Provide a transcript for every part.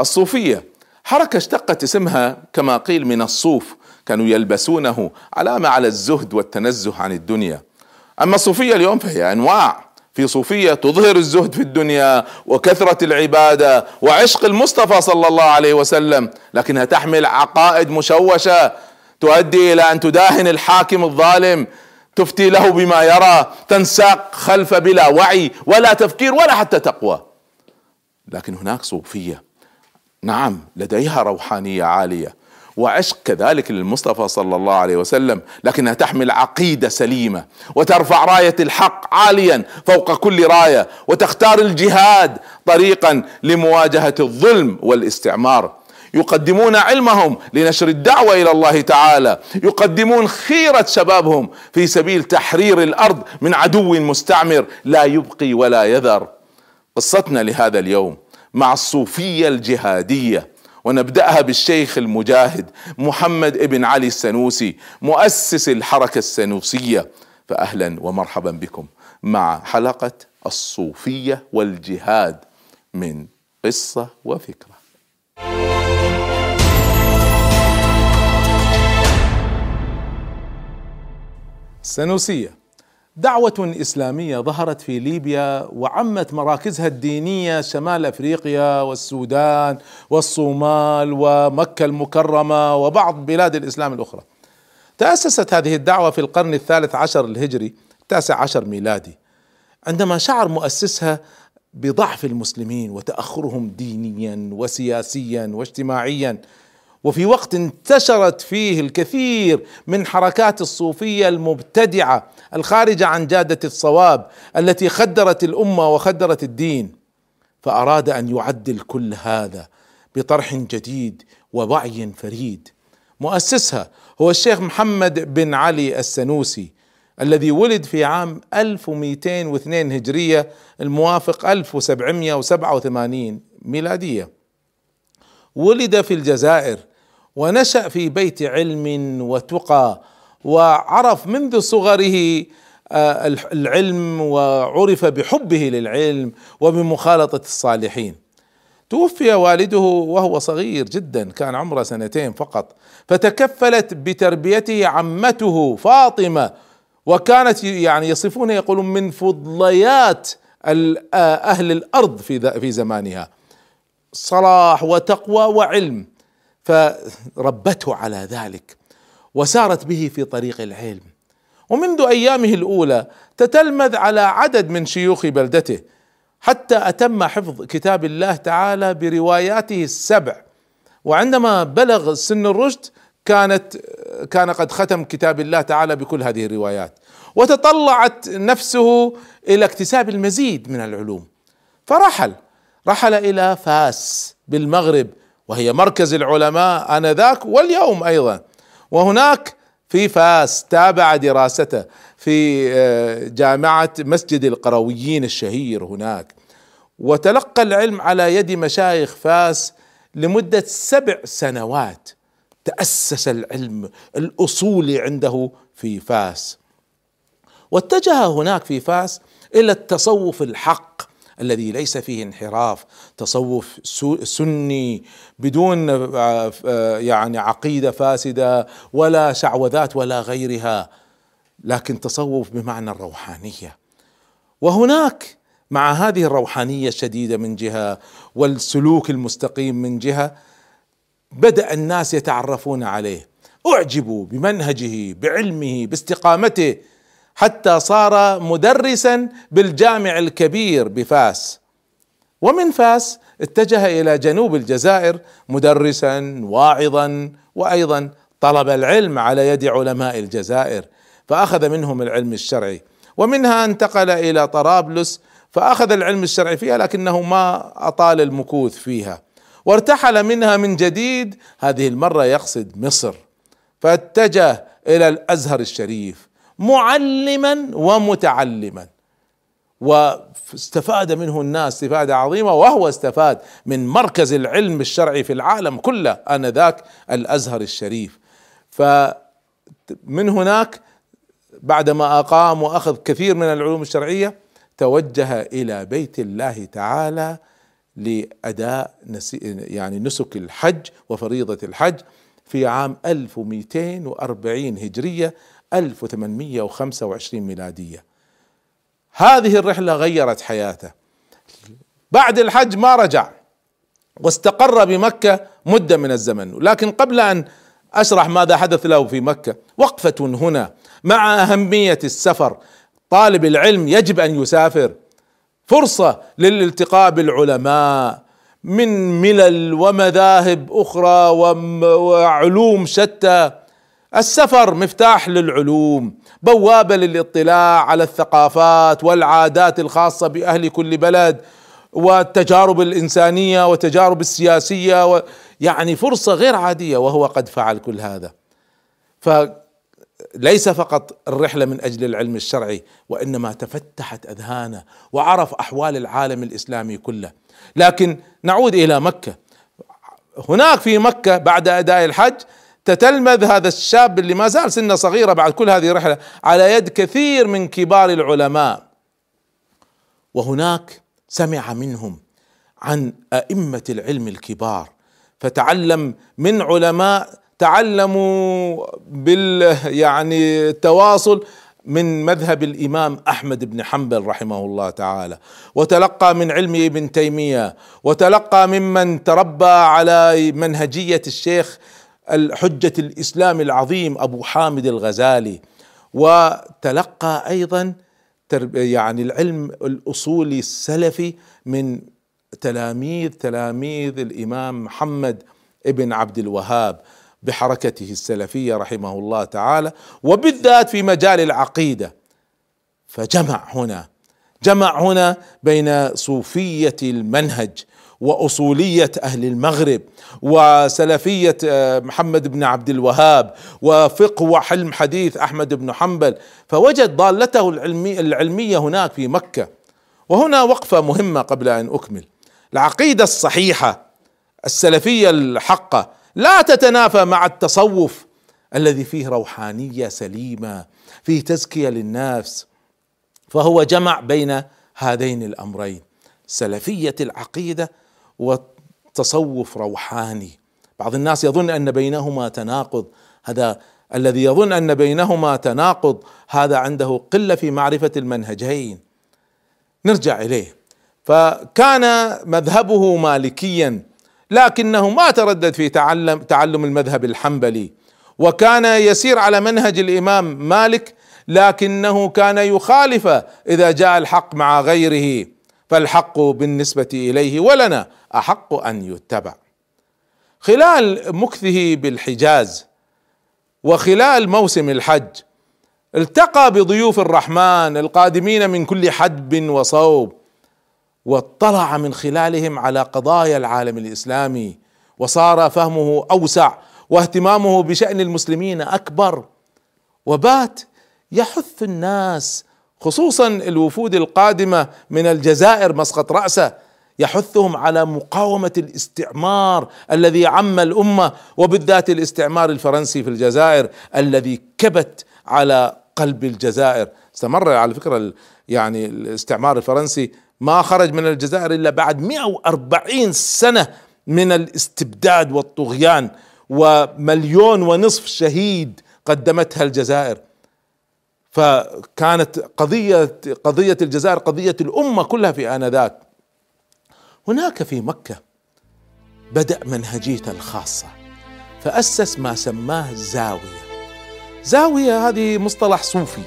الصوفية. حركة اشتقت اسمها كما قيل من الصوف كانوا يلبسونه علامة على الزهد والتنزه عن الدنيا. أما الصوفية اليوم فهي أنواع. في صوفية تظهر الزهد في الدنيا وكثرة العبادة وعشق المصطفى صلى الله عليه وسلم لكنها تحمل عقائد مشوشة تؤدي إلى أن تداهن الحاكم الظالم تفتي له بما يرى تنساق خلف بلا وعي ولا تفكير ولا حتى تقوى. لكن هناك صوفية نعم لديها روحانية عالية. وعشق كذلك للمصطفى صلى الله عليه وسلم لكنها تحمل عقيدة سليمة وترفع راية الحق عاليا فوق كل راية وتختار الجهاد طريقا لمواجهة الظلم والاستعمار. يقدمون علمهم لنشر الدعوة إلى الله تعالى. يقدمون خيرة شبابهم في سبيل تحرير الأرض من عدو مستعمر لا يبقي ولا يذر. قصتنا لهذا اليوم مع الصوفية الجهادية ونبدأها بالشيخ المجاهد محمد ابن علي السنوسي مؤسس الحركة السنوسية. فاهلا ومرحبا بكم مع حلقة الصوفية والجهاد من قصة وفكرة. السنوسيه دعوة إسلامية ظهرت في ليبيا وعمت مراكزها الدينية شمال أفريقيا والسودان والصومال ومكة المكرمة وبعض بلاد الإسلام الأخرى. تأسست هذه الدعوة في القرن الثالث عشر الهجري التاسع عشر ميلادي عندما شعر مؤسسها بضعف المسلمين وتأخرهم دينيا وسياسيا واجتماعيا. وفي وقت انتشرت فيه الكثير من حركات الصوفية المبتدعة الخارجة عن جادة الصواب التي خدرت الأمة وخدرت الدين فأراد أن يعدل كل هذا بطرح جديد ووعي فريد. مؤسسها هو الشيخ محمد بن علي السنوسي الذي ولد في عام 1202 هجرية الموافق 1787 ميلادية. ولد في الجزائر ونشأ في بيت علم وتقى وعرف منذ صغره آه، العلم وعرف بحبه للعلم وبمخالطة الصالحين. توفي والده وهو صغير جدا كان عمره سنتين فقط. فتكفلت بتربيته عمته فاطمة وكانت يعني يصفون يقولون من فضليات آه، أهل الأرض في في زمانها. صلاح وتقوى وعلم. فربته على ذلك وسارت به في طريق العلم. ومنذ أيامه الأولى تتلمذ على عدد من شيوخ بلدته حتى أتم حفظ كتاب الله تعالى برواياته السبع. وعندما بلغ سن الرشد كانت كان قد ختم كتاب الله تعالى بكل هذه الروايات. وتطلعت نفسه إلى اكتساب المزيد من العلوم. فرحل رحل إلى فاس بالمغرب وهي مركز العلماء آنذاك واليوم أيضا. وهناك في فاس تابع دراسته في آه، جامعة مسجد القرويين الشهير هناك. وتلقى العلم على يد مشايخ فاس لمدة سبع سنوات تأسس العلم الاصولي عنده في فاس. واتجه هناك في فاس إلى التصوف الحق الذي ليس فيه انحراف تصوف سني بدون آه، آه، يعني عقيدة فاسدة ولا شعوذات ولا غيرها لكن تصوف بمعنى الروحانية. وهناك مع هذه الروحانية الشديدة من جهة والسلوك المستقيم من جهة بدأ الناس يتعرفون عليه. أعجبوا بمنهجه بعلمه باستقامته حتى صار مدرسا بالجامع الكبير بفاس. ومن فاس اتجه إلى جنوب الجزائر مدرسا واعظا وأيضا طلب العلم على يد علماء الجزائر فأخذ منهم العلم الشرعي. ومنها انتقل إلى طرابلس فأخذ العلم الشرعي فيها لكنه ما أطال المكوث فيها. وارتحل منها من جديد هذه المرة يقصد مصر. فاتجه إلى الأزهر الشريف. معلما ومتعلما. واستفاد منه الناس استفادة عظيمة وهو استفاد من مركز العلم الشرعي في العالم كله آنذاك الأزهر الشريف. فمن هناك بعدما أقام وأخذ كثير من العلوم الشرعية توجه إلى بيت الله تعالى لأداء يعني نسك الحج وفريضة الحج في عام 1240 هجرية 1825 ميلادية. هذه الرحلة غيرت حياته. بعد الحج ما رجع واستقر بمكة مدة من الزمن. لكن قبل أن أشرح ماذا حدث له في مكة وقفة هنا مع أهمية السفر. طالب العلم يجب أن يسافر. فرصة للالتقاء بالعلماء من ملل ومذاهب أخرى وعلوم شتى. السفر مفتاح للعلوم بوابة للاطلاع على الثقافات والعادات الخاصة بأهل كل بلد والتجارب الإنسانية والتجارب السياسية و يعني فرصة غير عادية وهو قد فعل كل هذا. فليس فقط الرحلة من أجل العلم الشرعي وإنما تفتحت أذهانه وعرف أحوال العالم الإسلامي كله. لكن نعود إلى مكة. هناك في مكة بعد أداء الحج تتلمذ هذا الشاب اللي ما زال سنه صغيره بعد كل هذه الرحله على يد كثير من كبار العلماء. وهناك سمع منهم عن أئمة العلم الكبار فتعلم من علماء تعلموا بال يعني التواصل من مذهب الإمام أحمد بن حنبل رحمه الله تعالى. وتلقى من علم ابن تيمية وتلقى ممن تربى على منهجية الشيخ الحجة الإسلام العظيم أبو حامد الغزالي. وتلقى أيضا يعني العلم الاصولي السلفي من تلاميذ تلاميذ الإمام محمد ابن عبد الوهاب بحركته السلفية رحمه الله تعالى. وبالذات في مجال العقيدة. فجمع هنا جمع هنا بين صوفية المنهج وأصولية أهل المغرب وسلفية آه، محمد بن عبد الوهاب وفقه وحلم حديث أحمد بن حنبل. فوجد ضالته العلمي العلمية هناك في مكة. وهنا وقفة مهمة قبل أن أكمل. العقيدة الصحيحة السلفية الحقة لا تتنافى مع التصوف الذي فيه روحانية سليمة فيه تزكية للنفس. فهو جمع بين هذين الأمرين سلفية العقيدة وتصوف روحاني. بعض الناس يظن أن بينهما تناقض. هذا الذي يظن أن بينهما تناقض هذا عنده قلة في معرفة المنهجين. نرجع إليه. فكان مذهبه مالكيا لكنه ما تردد في تعلم تعلم المذهب الحنبلي. وكان يسير على منهج الإمام مالك لكنه كان يخالف إذا جاء الحق مع غيره. فالحق بالنسبة إليه ولنا أحق أن يتبع. خلال مكثه بالحجاز وخلال موسم الحج التقى بضيوف الرحمن القادمين من كل حدب وصوب واطلع من خلالهم على قضايا العالم الإسلامي وصار فهمه أوسع واهتمامه بشأن المسلمين أكبر. وبات يحث الناس خصوصا الوفود القادمة من الجزائر مسقط رأسه يحثهم على مقاومة الاستعمار الذي عم الأمة وبالذات الاستعمار الفرنسي في الجزائر الذي كبت على قلب الجزائر. استمر على فكرة يعني الاستعمار الفرنسي. ما خرج من الجزائر إلا بعد 140 سنة من الاستبداد والطغيان ومليون ونصف شهيد قدمتها الجزائر. فكانت قضيه قضية الجزائر قضية الأمة كلها في آنذاك. هناك في مكة بدأ منهجيته الخاصة فأسس ما سماه زاوية. زاوية هذه مصطلح صوفي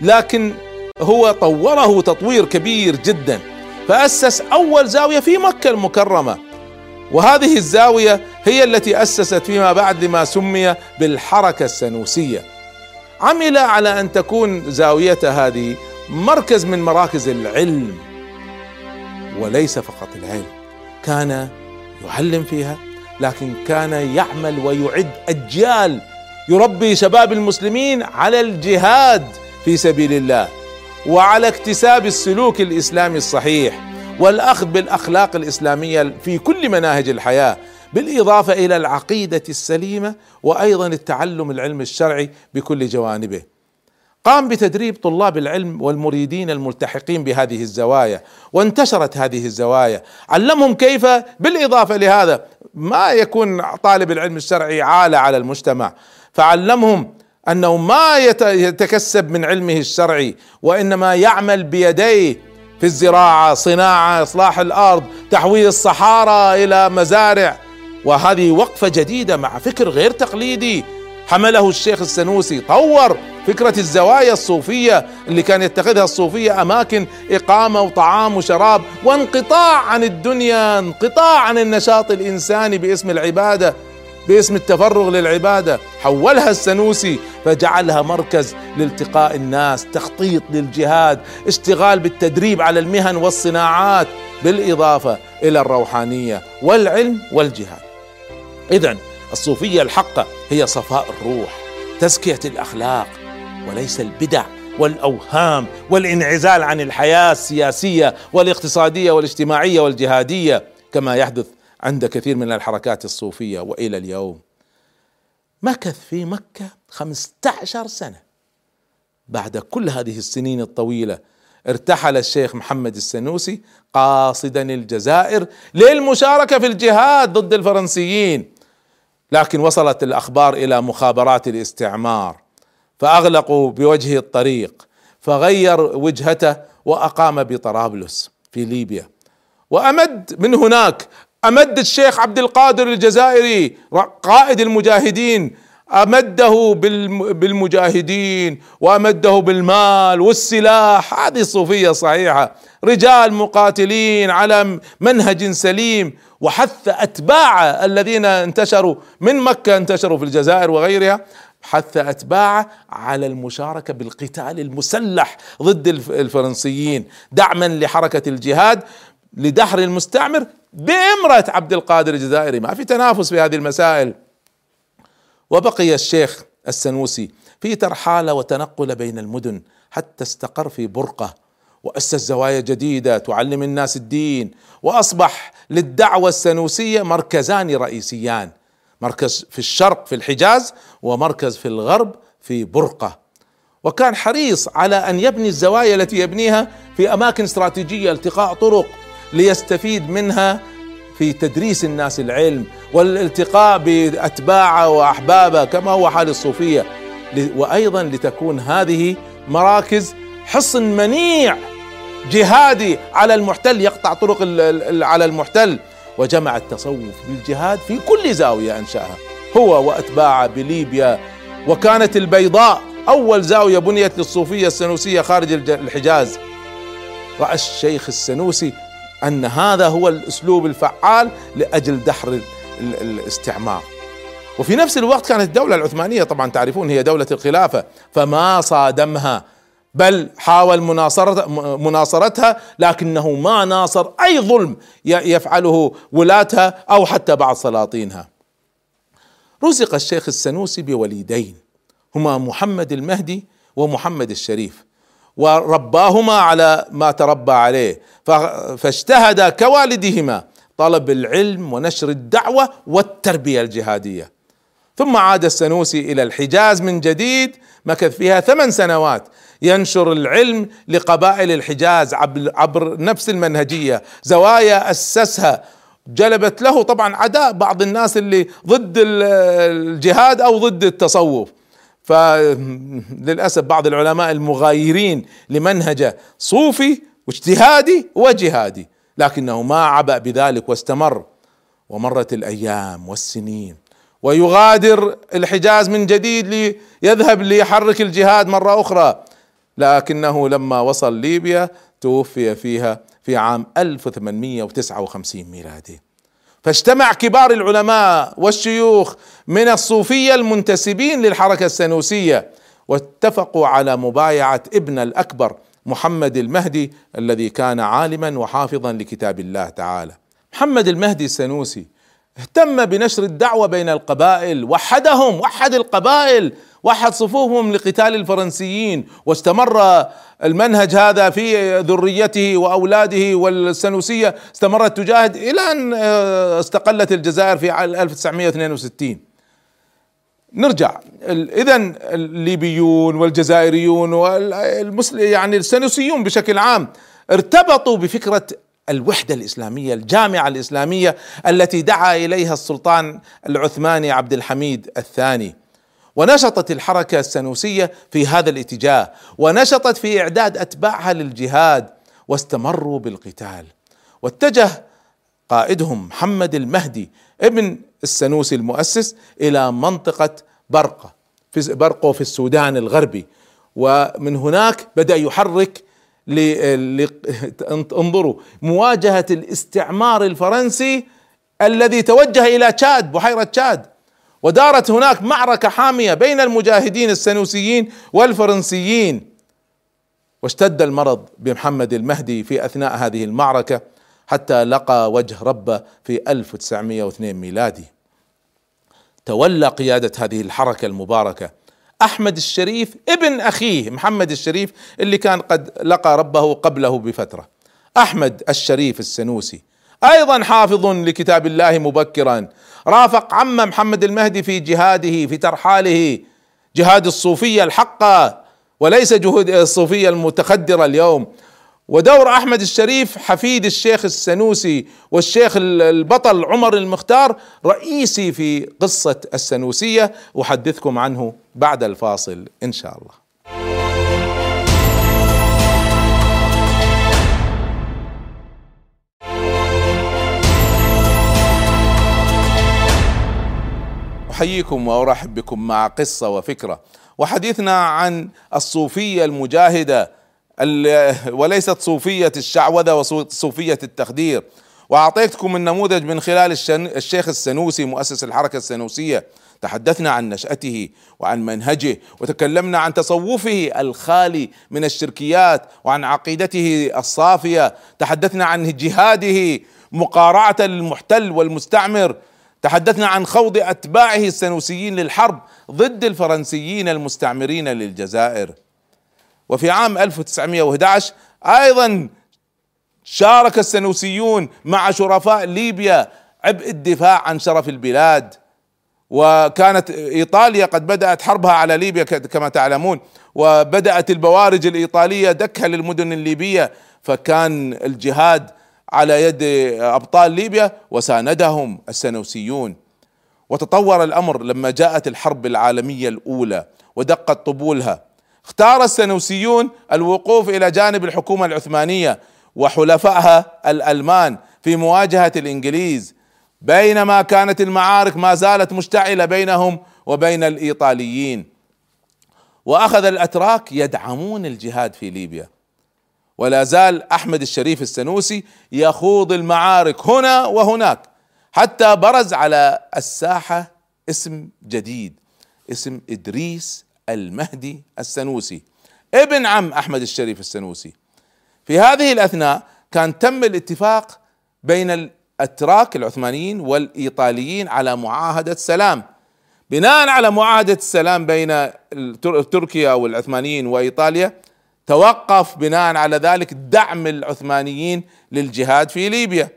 لكن هو طوره تطوير كبير جدا. فأسس أول زاوية في مكة المكرمة وهذه الزاوية هي التي أسست فيما بعد لما سمي بالحركة السنوسية. عمل على أن تكون زاويته هذه مركز من مراكز العلم وليس فقط العلم كان يعلم فيها لكن كان يعمل ويعد أجيال. يربي شباب المسلمين على الجهاد في سبيل الله وعلى اكتساب السلوك الإسلامي الصحيح والأخذ بالأخلاق الإسلامية في كل مناهج الحياة. بالإضافة إلى العقيدة السليمة وأيضا التعلم العلم الشرعي بكل جوانبه. قام بتدريب طلاب العلم والمريدين الملتحقين بهذه الزوايا وانتشرت هذه الزوايا. علمهم كيف؟ بالإضافة لهذا ما يكون طالب العلم الشرعي عالة على المجتمع. فعلمهم أنه ما يتكسب من علمه الشرعي وإنما يعمل بيديه في الزراعة صناعة إصلاح الأرض تحويل الصحارى إلى مزارع. وهذه وقفة جديدة مع فكر غير تقليدي حمله الشيخ السنوسي. طور فكرة الزوايا الصوفية اللي كان يتخذها الصوفية أماكن إقامة وطعام وشراب وانقطاع عن الدنيا انقطاع عن النشاط الإنساني باسم العبادة باسم التفرغ للعبادة. حولها السنوسي فجعلها مركز لالتقاء الناس تخطيط للجهاد اشتغال بالتدريب على المهن والصناعات بالإضافة إلى الروحانية والعلم والجهاد. إذا الصوفية الحقة هي صفاء الروح تزكية الأخلاق وليس البدع والأوهام والانعزال عن الحياة السياسية والاقتصادية والاجتماعية والجهادية كما يحدث عند كثير من الحركات الصوفية وإلى اليوم. مكث في مكة خمسة عشر سنة. بعد كل هذه السنين الطويلة ارتحل الشيخ محمد السنوسي قاصدا الجزائر للمشاركة في الجهاد ضد الفرنسيين. لكن وصلت الأخبار إلى مخابرات الاستعمار فأغلقوا بوجهه الطريق فغير وجهته وأقام بطرابلس في ليبيا. وأمد من هناك أمد الشيخ عبد القادر الجزائري قائد المجاهدين أمده بالمجاهدين وأمده بالمال والسلاح. هذه الصوفيه صحيحة. رجال مقاتلين على منهج سليم. وحث اتباعه الذين انتشروا من مكة انتشروا في الجزائر وغيرها. حث اتباعه على المشاركة بالقتال المسلح ضد الفرنسيين. دعما لحركة الجهاد لدحر المستعمر بإمرة عبد القادر الجزائري. ما في تنافس في هذه المسائل. وبقي الشيخ السنوسي في ترحالة وتنقل بين المدن حتى استقر في برقة وأسس زوايا جديدة تعلم الناس الدين وأصبح للدعوة السنوسية مركزان رئيسيان مركز في الشرق في الحجاز ومركز في الغرب في برقة. وكان حريص على أن يبني الزوايا التي يبنيها في أماكن استراتيجية التقاء طرق ليستفيد منها في تدريس الناس العلم والالتقاء بأتباعه وأحبابه كما هو حال الصوفية وأيضا لتكون هذه مراكز حصن منيع جهادي على المحتل يقطع طرق على المحتل وجمع التصوف بالجهاد في كل زاوية أنشأها هو وأتباعه بليبيا وكانت البيضاء أول زاوية بنيت للصوفية السنوسية خارج الحجاز. رأى الشيخ السنوسي أن هذا هو الأسلوب الفعال لأجل دحر الاستعمار وفي نفس الوقت كانت الدولة العثمانية طبعا تعرفون هي دولة الخلافة فما صادمها بل حاول مناصرتها لكنه ما ناصر أي ظلم يفعله ولاتها أو حتى بعض سلاطينها. رزق الشيخ السنوسي بوليدين هما محمد المهدي ومحمد الشريف ورباهما على ما تربى عليه. فاجتهد كوالدهما طلب العلم ونشر الدعوة والتربية الجهادية. ثم عاد السنوسي إلى الحجاز من جديد مكث فيها ثمان سنوات. ينشر العلم لقبائل الحجاز عبر نفس المنهجية. زوايا أسسها. جلبت له طبعا عداء بعض الناس اللي ضد الجهاد أو ضد التصوف. فللأسف بعض العلماء المغايرين لمنهجه صوفي واجتهادي وجهادي لكنه ما عبأ بذلك واستمر. ومرت الأيام والسنين ويغادر الحجاز من جديد ليذهب ليحرك الجهاد مرة أخرى. لكنه لما وصل ليبيا توفي فيها في عام 1859 ميلادي. فاجتمع كبار العلماء والشيوخ من الصوفية المنتسبين للحركة السنوسية واتفقوا على مبايعة ابن الأكبر محمد المهدي الذي كان عالما وحافظا لكتاب الله تعالى. محمد المهدي السنوسي اهتم بنشر الدعوة بين القبائل وحدهم وحد القبائل. وحد صفوفهم لقتال الفرنسيين واستمر المنهج هذا في ذريته وأولاده والسنوسية استمرت تجاهد إلى أن آه، استقلت الجزائر في 1962 نرجع. اذا الليبيون والجزائريون والمسلم يعني السنوسيون بشكل عام ارتبطوا بفكرة الوحدة الإسلامية الجامعة الإسلامية التي دعا إليها السلطان العثماني عبد الحميد الثاني. ونشطت الحركة السنوسية في هذا الاتجاه ونشطت في إعداد أتباعها للجهاد واستمروا بالقتال. واتجه قائدهم محمد المهدي ابن السنوسي المؤسس إلى منطقة برقة في برقه في السودان الغربي. ومن هناك بدأ يحرك انظروا مواجهة الاستعمار الفرنسي الذي توجه إلى تشاد بحيرة تشاد. ودارت هناك معركة حامية بين المجاهدين السنوسيين والفرنسيين. واشتد المرض بمحمد المهدي في أثناء هذه المعركة حتى لقى وجه ربه في 1902 ميلادي. تولى قيادة هذه الحركة المباركة أحمد الشريف ابن أخيه محمد الشريف اللي كان قد لقى ربه قبله بفترة. أحمد الشريف السنوسي. أيضا حافظ لكتاب الله مبكرا. رافق عم محمد المهدي في جهاده في ترحاله. جهاد الصوفية الحقة وليس جهود الصوفية المتخدرة اليوم. ودور أحمد الشريف حفيد الشيخ السنوسي والشيخ البطل عمر المختار رئيسي في قصة السنوسية. أحدثكم عنه بعد الفاصل إن شاء الله. أحييكم وأرحب بكم مع قصة وفكرة وحديثنا عن الصوفية المجاهدة وليست صوفية الشعوذة وصوفية التخدير وأعطيتكم النموذج من خلال الشيخ السنوسي مؤسس الحركة السنوسية. تحدثنا عن نشأته وعن منهجه وتكلمنا عن تصوفه الخالي من الشركيات وعن عقيدته الصافية. تحدثنا عن جهاده مقارعة للمحتل والمستعمر. تحدثنا عن خوض أتباعه السنوسيين للحرب ضد الفرنسيين المستعمرين للجزائر. وفي عام 1911 أيضا شارك السنوسيون مع شرفاء ليبيا عبء الدفاع عن شرف البلاد. وكانت إيطاليا قد بدأت حربها على ليبيا كما تعلمون. وبدأت البوارج الإيطالية دكها للمدن الليبية فكان الجهاد على يد أبطال ليبيا وساندهم السنوسيون. وتطور الأمر لما جاءت الحرب العالمية الأولى ودقت طبولها. اختار السنوسيون الوقوف إلى جانب الحكومة العثمانية وحلفائها الألمان في مواجهة الإنجليز. بينما كانت المعارك ما زالت مشتعلة بينهم وبين الإيطاليين. وأخذ الأتراك يدعمون الجهاد في ليبيا. ولا زال أحمد الشريف السنوسي يخوض المعارك هنا وهناك حتى برز على الساحة اسم جديد اسم إدريس المهدي السنوسي. ابن عم أحمد الشريف السنوسي. في هذه الأثناء كان تم الاتفاق بين الأتراك العثمانيين والإيطاليين على معاهدة سلام. بناء على معاهدة السلام بين تركيا والعثمانيين وإيطاليا توقف بناء على ذلك دعم العثمانيين للجهاد في ليبيا.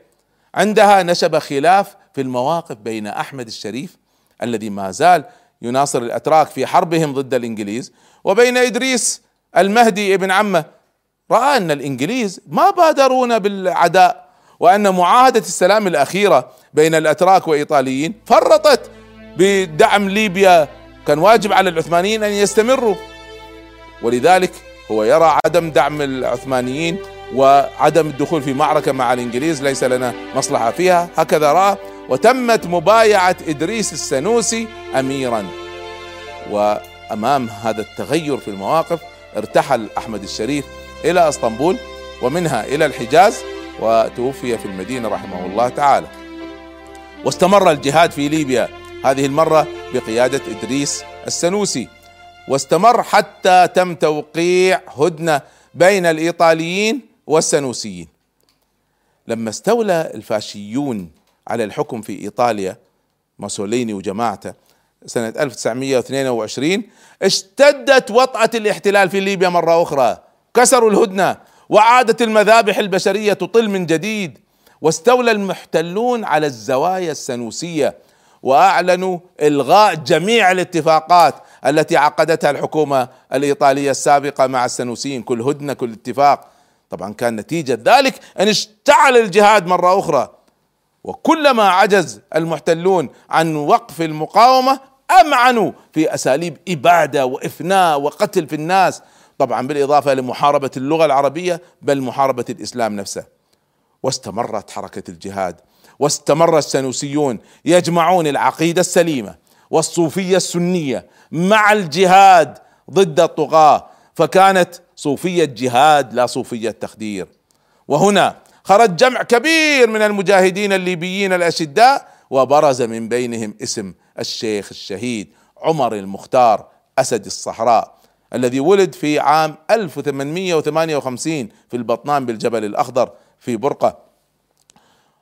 عندها نشب خلاف في المواقف بين أحمد الشريف الذي ما زال يناصر الأتراك في حربهم ضد الإنجليز وبين إدريس المهدي ابن عمه رأى أن الإنجليز ما بادرونا بالعداء وأن معاهدة السلام الأخيرة بين الأتراك وإيطاليين فرطت بدعم ليبيا. كان واجب على العثمانيين أن يستمروا. ولذلك هو يرى عدم دعم العثمانيين وعدم الدخول في معركة مع الإنجليز ليس لنا مصلحة فيها. هكذا رأى وتمت مبايعة إدريس السنوسي أميرا. وأمام هذا التغير في المواقف ارتحل أحمد الشريف إلى إسطنبول ومنها إلى الحجاز وتوفي في المدينة رحمه الله تعالى. واستمر الجهاد في ليبيا هذه المرة بقيادة إدريس السنوسي. واستمر حتى تم توقيع هدنة بين الإيطاليين والسنوسيين. لما استولى الفاشيون على الحكم في إيطاليا موسوليني وجماعته سنة 1922 اشتدت وطأة الاحتلال في ليبيا مرة أخرى. كسروا الهدنة وعادت المذابح البشرية تطل من جديد واستولى المحتلون على الزوايا السنوسية وأعلنوا إلغاء جميع الاتفاقات التي عقدتها الحكومة الإيطالية السابقة مع السنوسيين. كل هدنة كل اتفاق. طبعا كان نتيجة ذلك أن اشتعل الجهاد مرة أخرى وكلما عجز المحتلون عن وقف المقاومة أمعنوا في أساليب إبادة وإفناء وقتل في الناس. طبعا بالإضافة لمحاربة اللغة العربية بل محاربة الإسلام نفسه. واستمرت حركة الجهاد واستمر السنوسيون يجمعون العقيدة السليمة والصوفية السنية مع الجهاد ضد الطغاة. فكانت صوفية جهاد لا صوفية تخدير. وهنا خرج جمع كبير من المجاهدين الليبيين الأشداء وبرز من بينهم اسم الشيخ الشهيد عمر المختار أسد الصحراء. الذي ولد في عام 1858 في البطنان بالجبل الأخضر في برقة.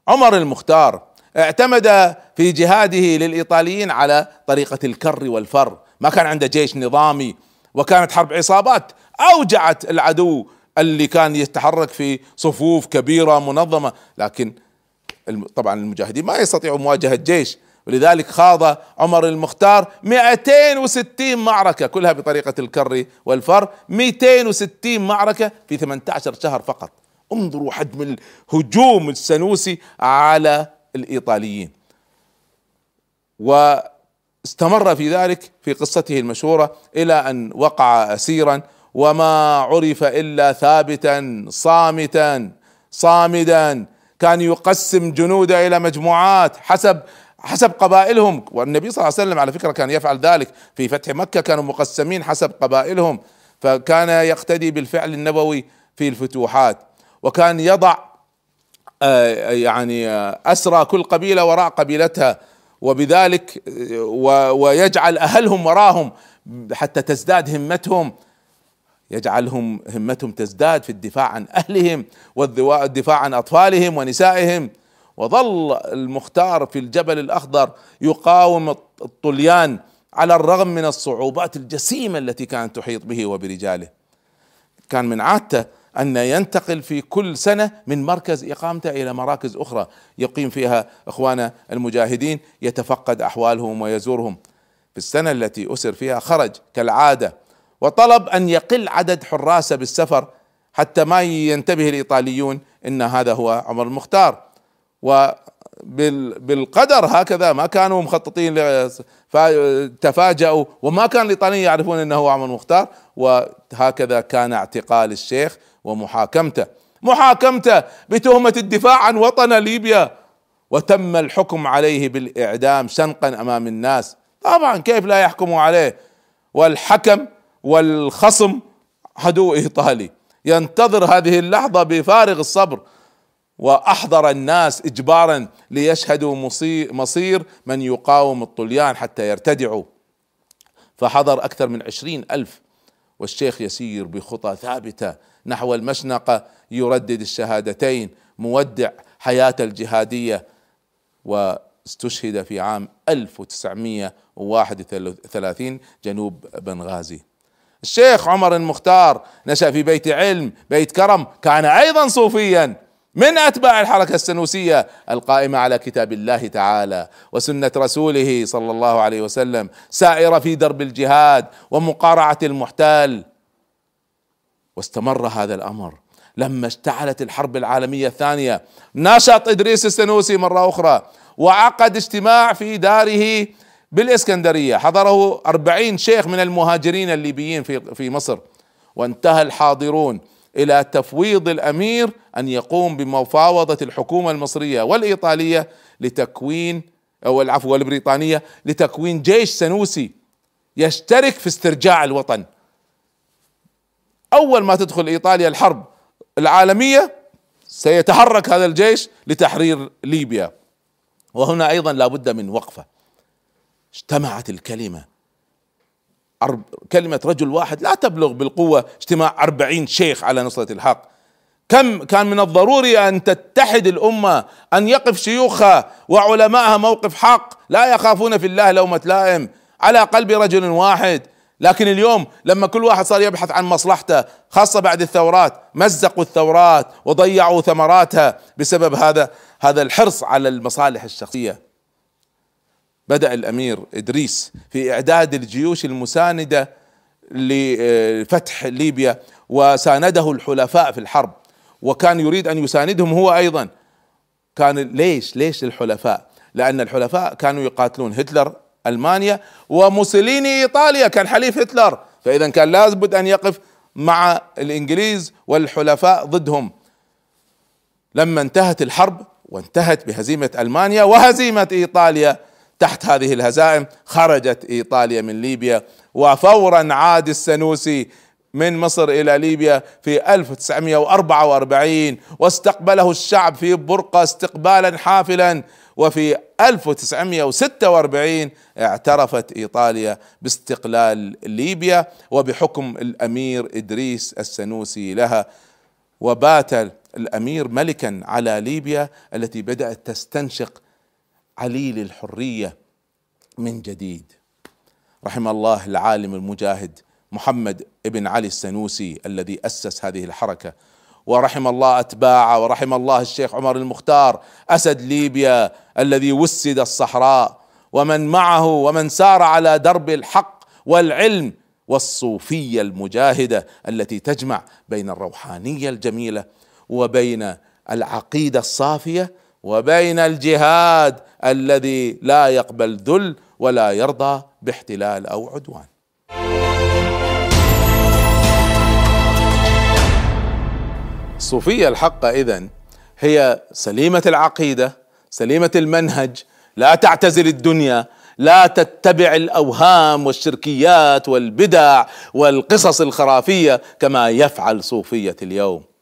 عمر المختار اعتمد في جهاده للإيطاليين على طريقة الكر والفر. ما كان عنده جيش نظامي وكانت حرب عصابات. أوجعت العدو اللي كان يتحرك في صفوف كبيرة منظمة. لكن طبعا المجاهدين ما يستطيعوا مواجهة جيش ولذلك خاض عمر المختار 260 معركة كلها بطريقة الكر والفر 260 معركة في 18 شهر فقط. انظروا حجم الهجوم السنوسي على الإيطاليين. واستمر في ذلك في قصته المشهورة إلى أن وقع أسيرا وما عرف إلا ثابتا صامتا صامدا. كان يقسم جنوده إلى مجموعات حسب حسب قبائلهم. والنبي صلى الله عليه وسلم على فكرة كان يفعل ذلك. في فتح مكة كانوا مقسمين حسب قبائلهم. فكان يقتدي بالفعل النبوي في الفتوحات. وكان يضع آه، يعني آه، أسرى كل قبيلة وراء قبيلتها. وبذلك ويجعل أهلهم وراهم حتى تزداد همتهم. يجعلهم همتهم تزداد في الدفاع عن أهلهم والدفاع عن أطفالهم ونسائهم. وظل المختار في الجبل الأخضر يقاوم الطليان على الرغم من الصعوبات الجسيمة التي كانت تحيط به وبرجاله. كان من عادته أن ينتقل في كل سنة من مركز إقامته إلى مراكز أخرى. يقيم فيها إخوانه المجاهدين يتفقد أحوالهم ويزورهم. في السنة التي أسر فيها خرج كالعادة وطلب أن يقل عدد حراسه بالسفر حتى ما ينتبه الإيطاليون إن هذا هو عمر المختار. وبالقدر هكذا ما كانوا مخططين تفاجأوا وما كان الايطاليين يعرفون هو عمر المختار وهكذا كان اعتقال الشيخ ومحاكمته. محاكمته بتهمة الدفاع عن وطن ليبيا وتم الحكم عليه بالإعدام شنقا أمام الناس. طبعا كيف لا يحكموا عليه؟ والحكم والخصم عدو إيطالي. ينتظر هذه اللحظة بفارغ الصبر وأحضر الناس اجبارا ليشهدوا مصير من يقاوم الطليان حتى يرتدعوا. فحضر أكثر من عشرين ألف والشيخ يسير بخطى ثابتة نحو المشنقة يردد الشهادتين مودع حياته الجهادية واستشهد في عام 1931 جنوب بنغازي. الشيخ عمر المختار نشأ في بيت علم بيت كرم كان أيضا صوفيا. من أتباع الحركة السنوسية القائمة على كتاب الله تعالى وسنة رسوله صلى الله عليه وسلم سائرة في درب الجهاد ومقارعة المحتال. واستمر هذا الأمر. لما اشتعلت الحرب العالمية الثانية نشط إدريس السنوسي مرة أخرى وعقد اجتماع في داره بالإسكندرية. حضره أربعين شيخ من المهاجرين الليبيين في في مصر. وانتهى الحاضرون. إلى تفويض الأمير أن يقوم بمفاوضة الحكومة المصرية والإيطالية لتكوين أو العفو والبريطانية لتكوين جيش سنوسي يشترك في استرجاع الوطن. أول ما تدخل إيطاليا الحرب العالمية سيتحرك هذا الجيش لتحرير ليبيا. وهنا أيضا لابد من وقفة. اجتمعت الكلمة كلمة رجل واحد لا تبلغ بالقوة اجتماع أربعين شيخ على نصرة الحق. كم كان من الضروري أن تتحد الأمة أن يقف شيوخها وعلمائها موقف حق لا يخافون في الله لومة لائم على قلب رجل واحد. لكن اليوم لما كل واحد صار يبحث عن مصلحته خاصة بعد الثورات مزقوا الثورات وضيعوا ثمراتها بسبب هذا هذا الحرص على المصالح الشخصية. بدأ الأمير إدريس في إعداد الجيوش المساندة لفتح ليبيا وسانده الحلفاء في الحرب. وكان يريد أن يساندهم هو أيضا. كان ليش؟ ليش الحلفاء لأن الحلفاء كانوا يقاتلون هتلر ألمانيا وموسوليني إيطاليا. كان حليف هتلر. فإذا كان لابد أن يقف مع الإنجليز والحلفاء ضدهم. لما انتهت الحرب وانتهت بهزيمة ألمانيا وهزيمة إيطاليا تحت هذه الهزائم خرجت إيطاليا من ليبيا وفورا عاد السنوسي من مصر إلى ليبيا في 1944 واستقبله الشعب في برقه استقبالا حافلا وفي 1946 اعترفت إيطاليا باستقلال ليبيا وبحكم الأمير إدريس السنوسي لها وبات الأمير ملكا على ليبيا التي بدأت تستنشق عليل الحرية من جديد. رحم الله العالم المجاهد محمد ابن علي السنوسي الذي أسس هذه الحركة. ورحم الله أتباعه ورحم الله الشيخ عمر المختار أسد ليبيا الذي وسد الصحراء. ومن معه ومن سار على درب الحق والعلم والصوفية المجاهدة التي تجمع بين الروحانية الجميلة وبين العقيدة الصافية وبين الجهاد الذي لا يقبل ذل ولا يرضى باحتلال أو عدوان. الصوفيه الحقه إذن هي سليمة العقيدة سليمة المنهج لا تعتزل الدنيا لا تتبع الأوهام والشركيات والبدع والقصص الخرافية كما يفعل صوفية اليوم.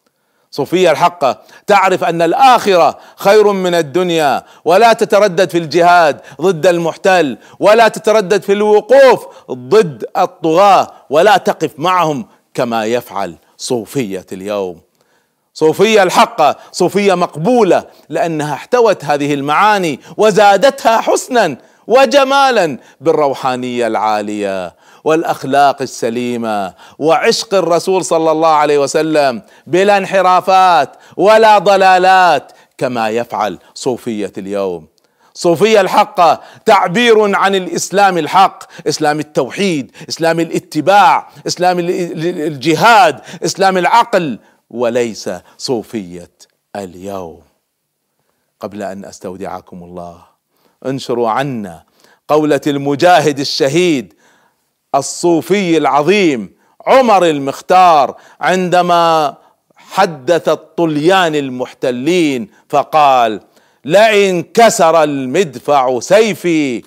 صوفية الحقه تعرف أن الآخرة خير من الدنيا. ولا تتردد في الجهاد ضد المحتل ولا تتردد في الوقوف ضد الطغاة ولا تقف معهم كما يفعل صوفية اليوم. صوفية الحقه صوفية مقبولة لأنها احتوت هذه المعاني وزادتها حسنا وجمالا بالروحانية العالية. والأخلاق السليمة وعشق الرسول صلى الله عليه وسلم بلا انحرافات ولا ضلالات كما يفعل صوفية اليوم. صوفية الحقه تعبير عن الإسلام الحق إسلام التوحيد إسلام الاتباع إسلام الجهاد إسلام العقل وليس صوفية اليوم. قبل أن أستودعكم الله انشروا عنا قولة المجاهد الشهيد الصوفي العظيم عمر المختار عندما حدث الطليان المحتلين فقال لئن كسر المدفع سيفي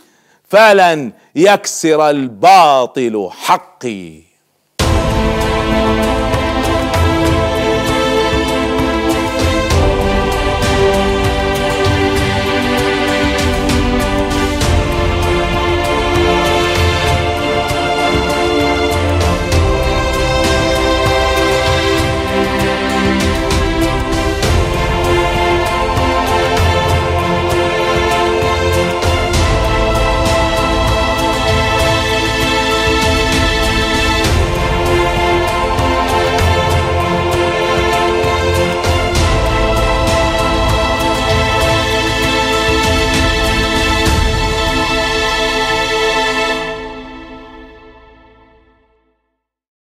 فلن يكسر الباطل حقي.